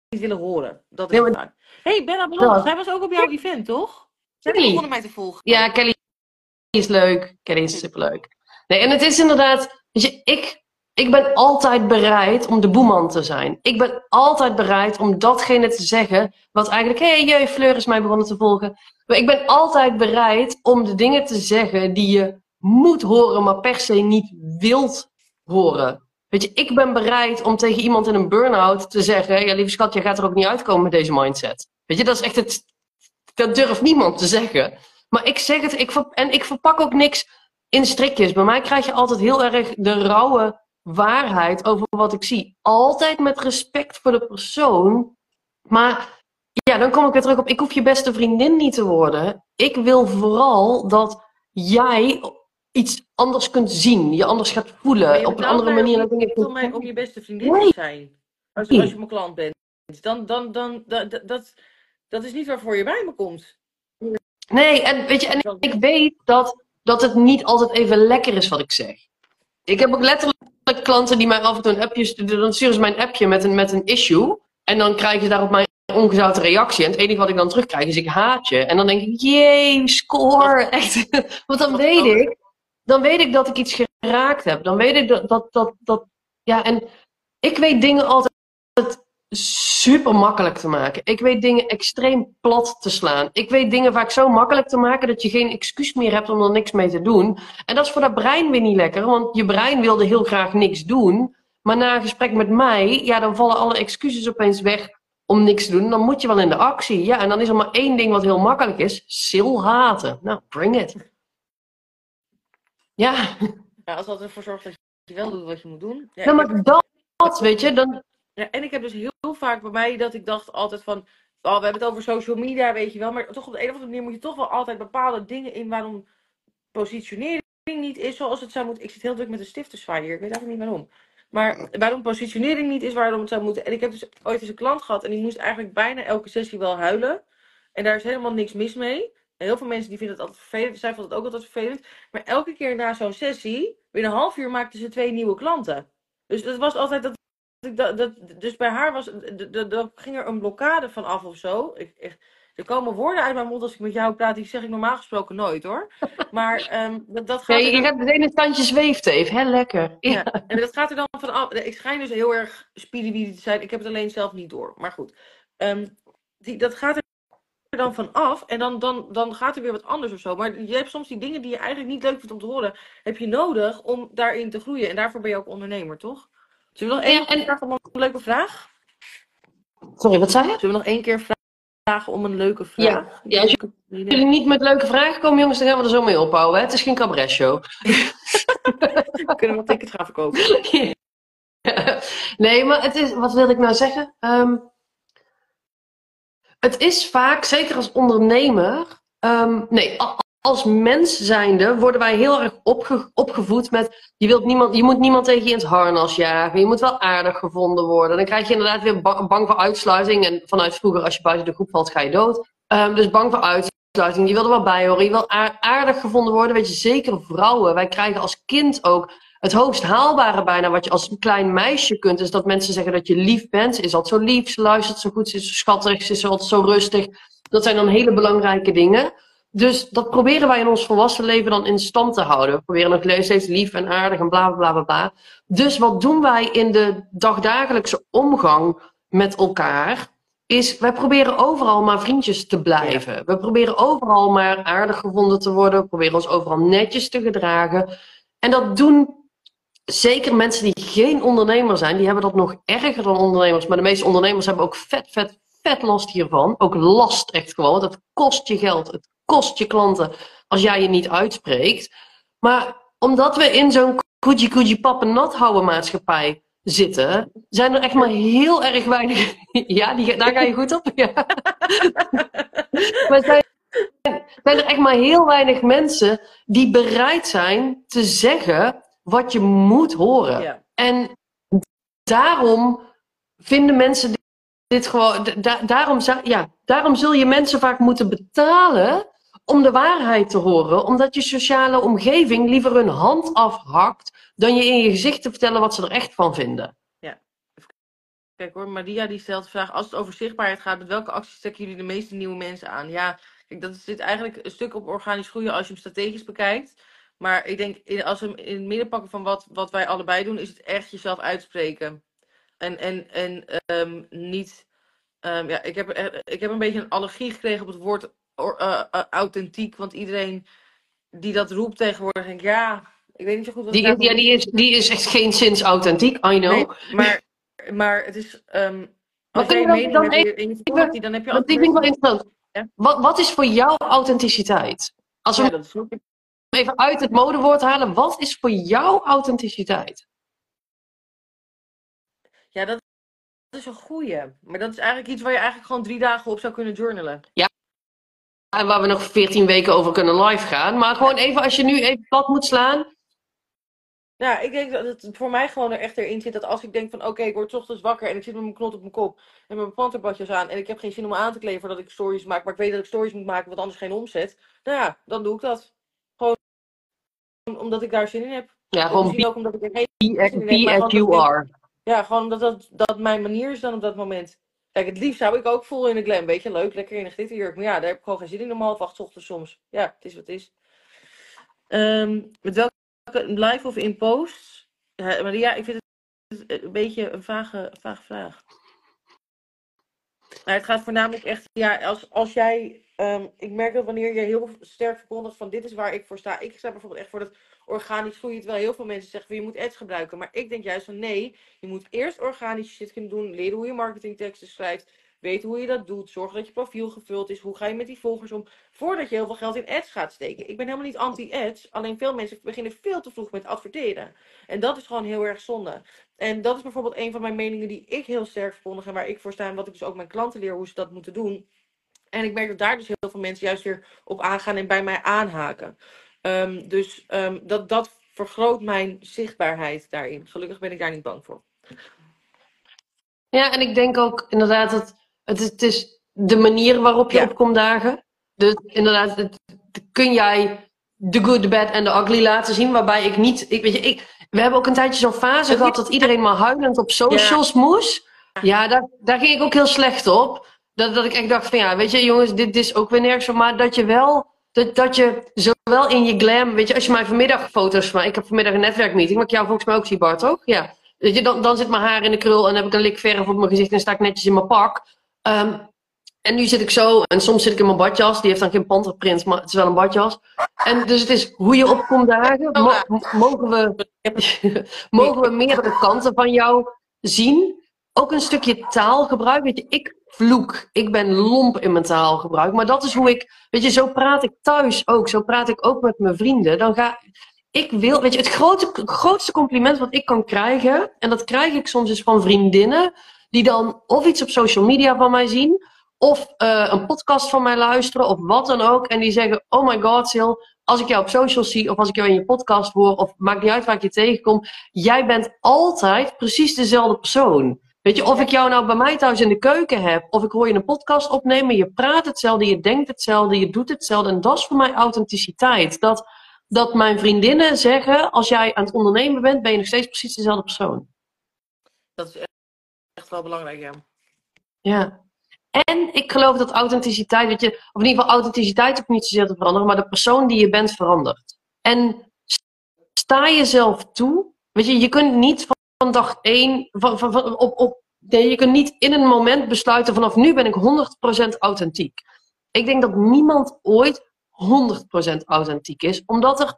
niet, willen horen. Dat is Nee, het maar- waar. hey, Bella Brand, Ja. zij was ook op jouw event, toch? Zij begonnen mij te volgen. Ja, Kelly is leuk. Kelly is superleuk. Nee, en het is inderdaad, weet je, ik, ik ben altijd bereid om de boeman te zijn. Ik ben altijd bereid om datgene te zeggen wat eigenlijk, hé, hey, jee, Fleur is mij begonnen te volgen. Maar ik ben altijd bereid om de dingen te zeggen die je moet horen, maar per se niet wilt horen. Weet je, ik ben bereid om tegen iemand in een burn-out te zeggen, ja, lieve schat, je gaat er ook niet uitkomen met deze mindset. Weet je, dat is echt het, dat durft niemand te zeggen. Maar ik zeg het, ik en ik verpak ook niks in strikjes. Bij mij krijg je altijd heel erg de rauwe waarheid over wat ik zie. Altijd met respect voor de persoon. Maar ja, dan kom ik weer terug op, ik hoef je beste vriendin niet te worden. Ik wil vooral dat jij iets anders kunt zien. Je anders gaat voelen. Op een andere manier ook dingen niet om, mij, om je beste vriendin Nee. te zijn. Als, als je mijn klant bent. Dan, dan, dan, dat, dat, dat, dat is niet waarvoor je bij me komt. Nee, en weet je, en ik weet dat, dat het niet altijd even lekker is wat ik zeg. Ik heb ook letterlijk klanten die mij af en toe een appje sturen. Dan sturen ze mij een appje met een, met een issue. En dan krijgen ze daarop mijn ongezouten reactie. En het enige wat ik dan terugkrijg is ik haat je. En dan denk ik, jee, score. Echt. Want dan weet ik, dan weet ik dat ik iets geraakt heb. Dan weet ik dat, dat, dat, dat ja, en ik weet dingen altijd super makkelijk te maken. Ik weet dingen extreem plat te slaan. Ik weet dingen vaak zo makkelijk te maken dat je geen excuus meer hebt om er niks mee te doen. En dat is voor dat brein weer niet lekker, want je brein wilde heel graag niks doen. Maar na een gesprek met mij, ja, dan vallen alle excuses opeens weg om niks te doen. Dan moet je wel in de actie. Ja, en dan is er maar één ding wat heel makkelijk is: sil haten. Nou, bring it. Ja, Ja, als dat ervoor zorgt dat je wel doet wat je moet doen. Ja, nou, maar dat, weet je, dan, Ja, en ik heb dus heel, vaak bij mij dat ik dacht altijd van, oh, we hebben het over social media, weet je wel, maar toch op de een of andere manier moet je toch wel altijd bepaalde dingen in waarom positionering niet is zoals het zou moeten. Ik zit heel druk met een stift te hier, ik weet eigenlijk niet waarom. Maar waarom positionering niet is waarom het zou moeten. En ik heb dus ooit eens een klant gehad en die moest eigenlijk bijna elke sessie wel huilen. En daar is helemaal niks mis mee. En heel veel mensen die vinden het altijd vervelend, zij vonden het ook altijd vervelend. Maar elke keer na zo'n sessie, binnen een half uur maakten ze twee nieuwe klanten. Dus dat was altijd dat ik dat, dat, dus bij haar was, d- d- d- ging er een blokkade van af of zo. Ik, er komen woorden uit mijn mond als ik met jou praat, die zeg ik normaal gesproken nooit hoor. Maar ehm, dat, dat gaat je, er je dan, gaat het ene standje zweeft even, hè, lekker. ja, en dat gaat er dan van af. Ik schijn dus heel erg speedy te zijn. Ik heb het alleen zelf niet door. Maar goed, Ehm, die, dat gaat er dan van af en dan, dan, dan gaat er weer wat anders of zo. Maar je hebt soms die dingen die je eigenlijk niet leuk vindt om te horen, heb je nodig om daarin te groeien. En daarvoor ben je ook ondernemer, toch? Zullen we nog één keer vragen om een leuke vraag? Sorry, wat zei je? Zullen we nog één keer vragen om een leuke vraag? Ja, ja, als jullie niet met leuke vragen komen, jongens, dan gaan we er zo mee ophouden. Hè? Het is geen cabaret show. Kunnen we een ticket gaan verkopen? nee, maar het is, wat wilde ik nou zeggen? Ehm, het is vaak, zeker als ondernemer, ehm, nee, als mens zijnde worden wij heel erg opge- opgevoed met, je, wilt niemand, je moet niemand tegen je in het harnas jagen, je moet wel aardig gevonden worden. Dan krijg je inderdaad weer ba- bang voor uitsluiting en vanuit vroeger, als je buiten de groep valt, ga je dood. Ehm, dus bang voor uitsluiting, je wil er wel bij horen, je wil aar- aardig gevonden worden, weet je, zeker vrouwen. Wij krijgen als kind ook het hoogst haalbare bijna wat je als klein meisje kunt, is dat mensen zeggen dat je lief bent. Ze is altijd zo lief, ze luistert zo goed, ze is zo schattig, ze is altijd zo rustig. Dat zijn dan hele belangrijke dingen. Dus dat proberen wij in ons volwassen leven dan in stand te houden. We proberen nog steeds lief en aardig en bla bla bla bla. Dus wat doen wij in de dagdagelijkse omgang met elkaar? Is wij proberen overal maar vriendjes te blijven. We proberen overal maar aardig gevonden te worden. We proberen ons overal netjes te gedragen. En dat doen zeker mensen die geen ondernemer zijn, die hebben dat nog erger dan ondernemers. Maar de meeste ondernemers hebben ook vet, vet, vet last hiervan. Ook last echt gewoon. Want het kost je geld. Het kost je klanten als jij je niet uitspreekt. Maar omdat we in zo'n koeji koeji pappen nat houden maatschappij zitten, zijn er echt maar heel erg weinig. Ja, die, daar ga je goed op. Ja. maar zijn, zijn er echt maar heel weinig mensen die bereid zijn te zeggen wat je moet horen. Ja. En daarom vinden mensen dit gewoon. Da daarom, ja, daarom zul je mensen vaak moeten betalen om de waarheid te horen. Omdat je sociale omgeving liever hun hand afhakt dan je in je gezicht te vertellen wat ze er echt van vinden. Ja. Kijk hoor, Maria die stelt de vraag: als het over zichtbaarheid gaat, met welke acties trekken jullie de meeste nieuwe mensen aan? Ja, kijk, dat zit eigenlijk een stuk op organisch groeien als je hem strategisch bekijkt. Maar ik denk, als we in het midden pakken van wat, wat wij allebei doen, is het echt jezelf uitspreken. En, en, en um, niet. Um, ja, ik heb, ik heb een beetje een allergie gekregen op het woord uh, authentiek. Want iedereen die dat roept tegenwoordig, denk ja, ik weet niet zo goed wat die, Ja, die is, die is echt geen sinds authentiek, I know. Nee, maar, maar het is. Um, als jij mening dan hebt in je dan heb je altijd. vind ik wel interessant. Ja? Wat, wat is voor jou authenticiteit? Als we ja, dat is even uit het modewoord halen. Wat is voor jou authenticiteit? Ja, dat is een goeie. Maar dat is eigenlijk iets waar je eigenlijk gewoon drie dagen op zou kunnen journalen. Ja, en waar we nog veertien weken over kunnen live gaan. Maar gewoon even, als je nu even plat moet slaan. Ja, ik denk dat het voor mij gewoon er echt erin zit dat als ik denk van oké, ik word ochtends wakker en ik zit met mijn knot op mijn kop en met mijn panterbadjes aan en ik heb geen zin om aan te kleden voordat ik stories maak, maar ik weet dat ik stories moet maken, want anders geen omzet. Nou ja, dan doe ik dat. Gewoon omdat ik daar zin in heb. Ja, gewoon be, ook omdat ik er be as you are. Ja, gewoon omdat dat, dat mijn manier is dan op dat moment. Kijk, het liefst zou ik ook vol in de glam. Weet je, leuk, lekker in een glitterjurk. Maar ja, daar heb ik gewoon geen zin in om half acht ochtends soms. Ja, het is wat het is. Um, met welke live of in post? Ja, maar ja, ik vind het een beetje een vage, vage vraag. Maar het gaat voornamelijk echt, ja, als, als jij, um, ik merk dat wanneer je heel sterk verkondigt van dit is waar ik voor sta. Ik sta bijvoorbeeld echt voor dat organisch groeien. Terwijl heel veel mensen zeggen van je moet ads gebruiken. Maar ik denk juist van nee, je moet eerst organisch shit kunnen doen. Leren hoe je marketingteksten schrijft. Weten hoe je dat doet. Zorgen dat je profiel gevuld is. Hoe ga je met die volgers om? Voordat je heel veel geld in ads gaat steken. Ik ben helemaal niet anti-ads. Alleen veel mensen beginnen veel te vroeg met adverteren. En dat is gewoon heel erg zonde. En dat is bijvoorbeeld een van mijn meningen die ik heel sterk verkondig. En waar ik voor sta. En wat ik dus ook mijn klanten leer hoe ze dat moeten doen. En ik merk dat daar dus heel veel mensen juist weer op aangaan en bij mij aanhaken. Um, dus um, dat, dat vergroot mijn zichtbaarheid daarin. Gelukkig ben ik daar niet bang voor. Ja, en ik denk ook inderdaad dat het, het is de manier waarop je ja. op komt dagen. Dus inderdaad, het, kun jij de good, the bad en de ugly laten zien. Waarbij ik niet. Ik, weet je, ik, we hebben ook een tijdje zo'n fase gehad dat iedereen maar huilend op socials ja. moest. Ja, daar, daar ging ik ook heel slecht op. Dat, dat ik echt dacht van ja, weet je, jongens, dit is ook weer nergens. Maar dat je wel dat, dat je zowel in je glam, weet je, als je mij vanmiddag foto's van, ik heb vanmiddag een netwerkmeeting, wat ik jou volgens mij ook zie, Bart, toch? Ja. Weet je, dan, dan zit mijn haar in de krul en heb ik een lik verf op mijn gezicht en sta ik netjes in mijn pak. Um, en nu zit ik zo, en soms zit ik in mijn badjas, die heeft dan geen panterprint, maar het is wel een badjas. En dus het is hoe je opkomt dagen, mo mogen, we, mogen we meerdere kanten van jou zien. Ook een stukje taalgebruik. Weet je, ik vloek. Ik ben lomp in mijn taalgebruik. Maar dat is hoe ik, weet je, zo praat ik thuis ook. Zo praat ik ook met mijn vrienden. Dan ga ik wil, weet je, het grootste compliment wat ik kan krijgen, en dat krijg ik soms is van vriendinnen, die dan of iets op social media van mij zien, of uh, een podcast van mij luisteren, of wat dan ook. En die zeggen: Oh my god, Sil, als ik jou op social zie, of als ik jou in je podcast hoor, of maakt niet uit waar ik je tegenkom, jij bent altijd precies dezelfde persoon. Weet je, of ik jou nou bij mij thuis in de keuken heb, of ik hoor je een podcast opnemen, je praat hetzelfde, je denkt hetzelfde, je doet hetzelfde. En dat is voor mij authenticiteit. Dat, dat mijn vriendinnen zeggen, als jij aan het ondernemen bent, ben je nog steeds precies dezelfde persoon. Dat is echt wel belangrijk, ja. Ja. En ik geloof dat authenticiteit, weet je, of in ieder geval authenticiteit ook niet zozeer te veranderen, maar de persoon die je bent verandert. En sta jezelf toe. Weet je, je kunt niet van van dag één, van, van, op, op, je kunt niet in een moment besluiten vanaf nu ben ik 100% authentiek. Ik denk dat niemand ooit 100% authentiek is, omdat er,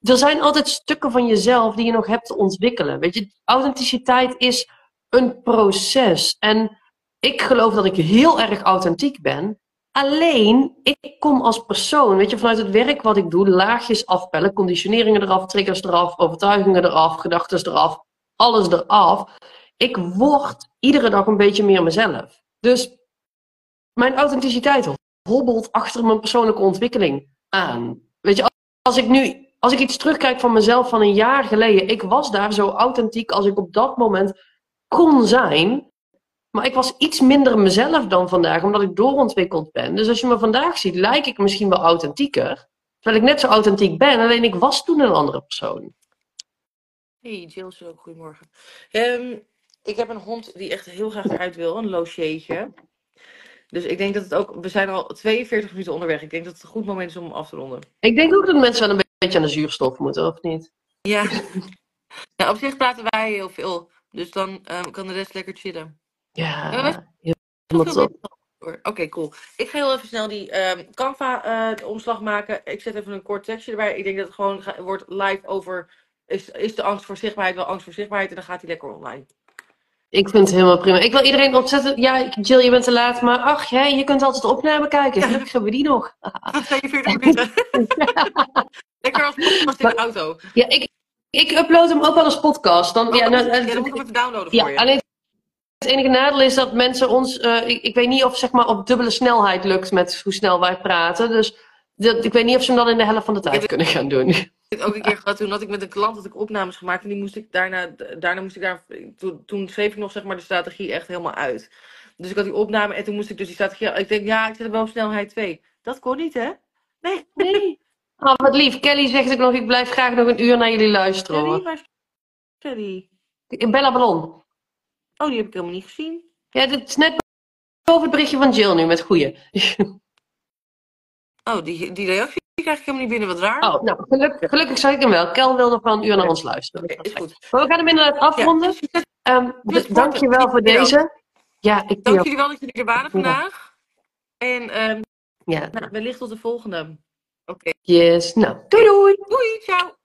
er zijn altijd stukken van jezelf die je nog hebt te ontwikkelen. Weet je, authenticiteit is een proces. En ik geloof dat ik heel erg authentiek ben. Alleen, ik kom als persoon, weet je, vanuit het werk wat ik doe, laagjes afpellen, conditioneringen eraf, triggers eraf, overtuigingen eraf, gedachten eraf, alles eraf. Ik word iedere dag een beetje meer mezelf. Dus mijn authenticiteit hobbelt achter mijn persoonlijke ontwikkeling aan. Weet je, als ik nu als ik iets terugkijk van mezelf van een jaar geleden, ik was daar zo authentiek als ik op dat moment kon zijn. Maar ik was iets minder mezelf dan vandaag, omdat ik doorontwikkeld ben. Dus als je me vandaag ziet, lijk ik misschien wel authentieker. Terwijl ik net zo authentiek ben, alleen ik was toen een andere persoon. Hey Jill, zo, goedemorgen. Ehm, ik heb een hond die echt heel graag eruit wil, een logeetje. Dus ik denk dat het ook, we zijn al 42 minuten onderweg. Ik denk dat het een goed moment is om af te ronden. Ik denk ook dat mensen wel een beetje aan de zuurstof moeten, of niet? Ja, ja op zich praten wij heel veel. Dus dan ehm, kan de rest lekker chillen. Ja, Ja, helemaal top. Oké, cool. Ik ga heel even snel die ehm Canva-omslag maken. Ik zet even een kort tekstje erbij. Ik denk dat het gewoon ga- wordt live over... Is, is de angst voor zichtbaarheid wel angst voor zichtbaarheid? En dan gaat hij lekker online. Ik vind het helemaal prima. Ik wil iedereen ontzettend... Ja, Jill, je bent te laat, maar ach, jij, je kunt altijd de opname kijken. Ja. Gelukkig hebben we die nog. Van 42 minuten. lekker als podcast in de auto. Ja, ik, ik upload hem ook wel als podcast. Dan, ja, Ja, nou, dan eh, moet ik hem even downloaden voor ja, je. alleen het enige nadeel is dat mensen ons... eh, ik, ik weet niet of zeg maar op dubbele snelheid lukt met hoe snel wij praten. Dus dat, ik weet niet of ze hem dan in de helft van de tijd kunnen gaan doen. Ik heb ook een keer gehad, toen had ik met een klant dat ik opnames gemaakt en die moest ik daarna, daarna moest ik daar, toen, toen schreef ik nog zeg maar de strategie echt helemaal uit. Dus ik had die opname en toen moest ik dus die strategie, ik denk ja, ik zet hem wel op snelheid 2. Dat kon niet hè? Nee, Nee. Oh, wat lief. Kelly zegt ook nog, ik blijf graag nog een uur naar jullie luisteren. Kelly, waar is Kelly? Bella Ballon. Oh, die heb ik helemaal niet gezien. Ja, dit is net boven het berichtje van Jill nu met goeie. Oh, die, die reactie krijg ik helemaal niet binnen, wat raar. Oh, nou, gelukkig, gelukkig zag ik hem wel. Kel wil nog wel een uur naar ons luisteren. Is goed. Maar we gaan hem inderdaad afronden. Ja, Ehm, Plus d- dankjewel voor deze. Ja, ik dank jullie wel dat jullie er waren vandaag. En ehm Ja, nou, wellicht tot de volgende. Oké, yes. Nou, doei doei. doei, ciao.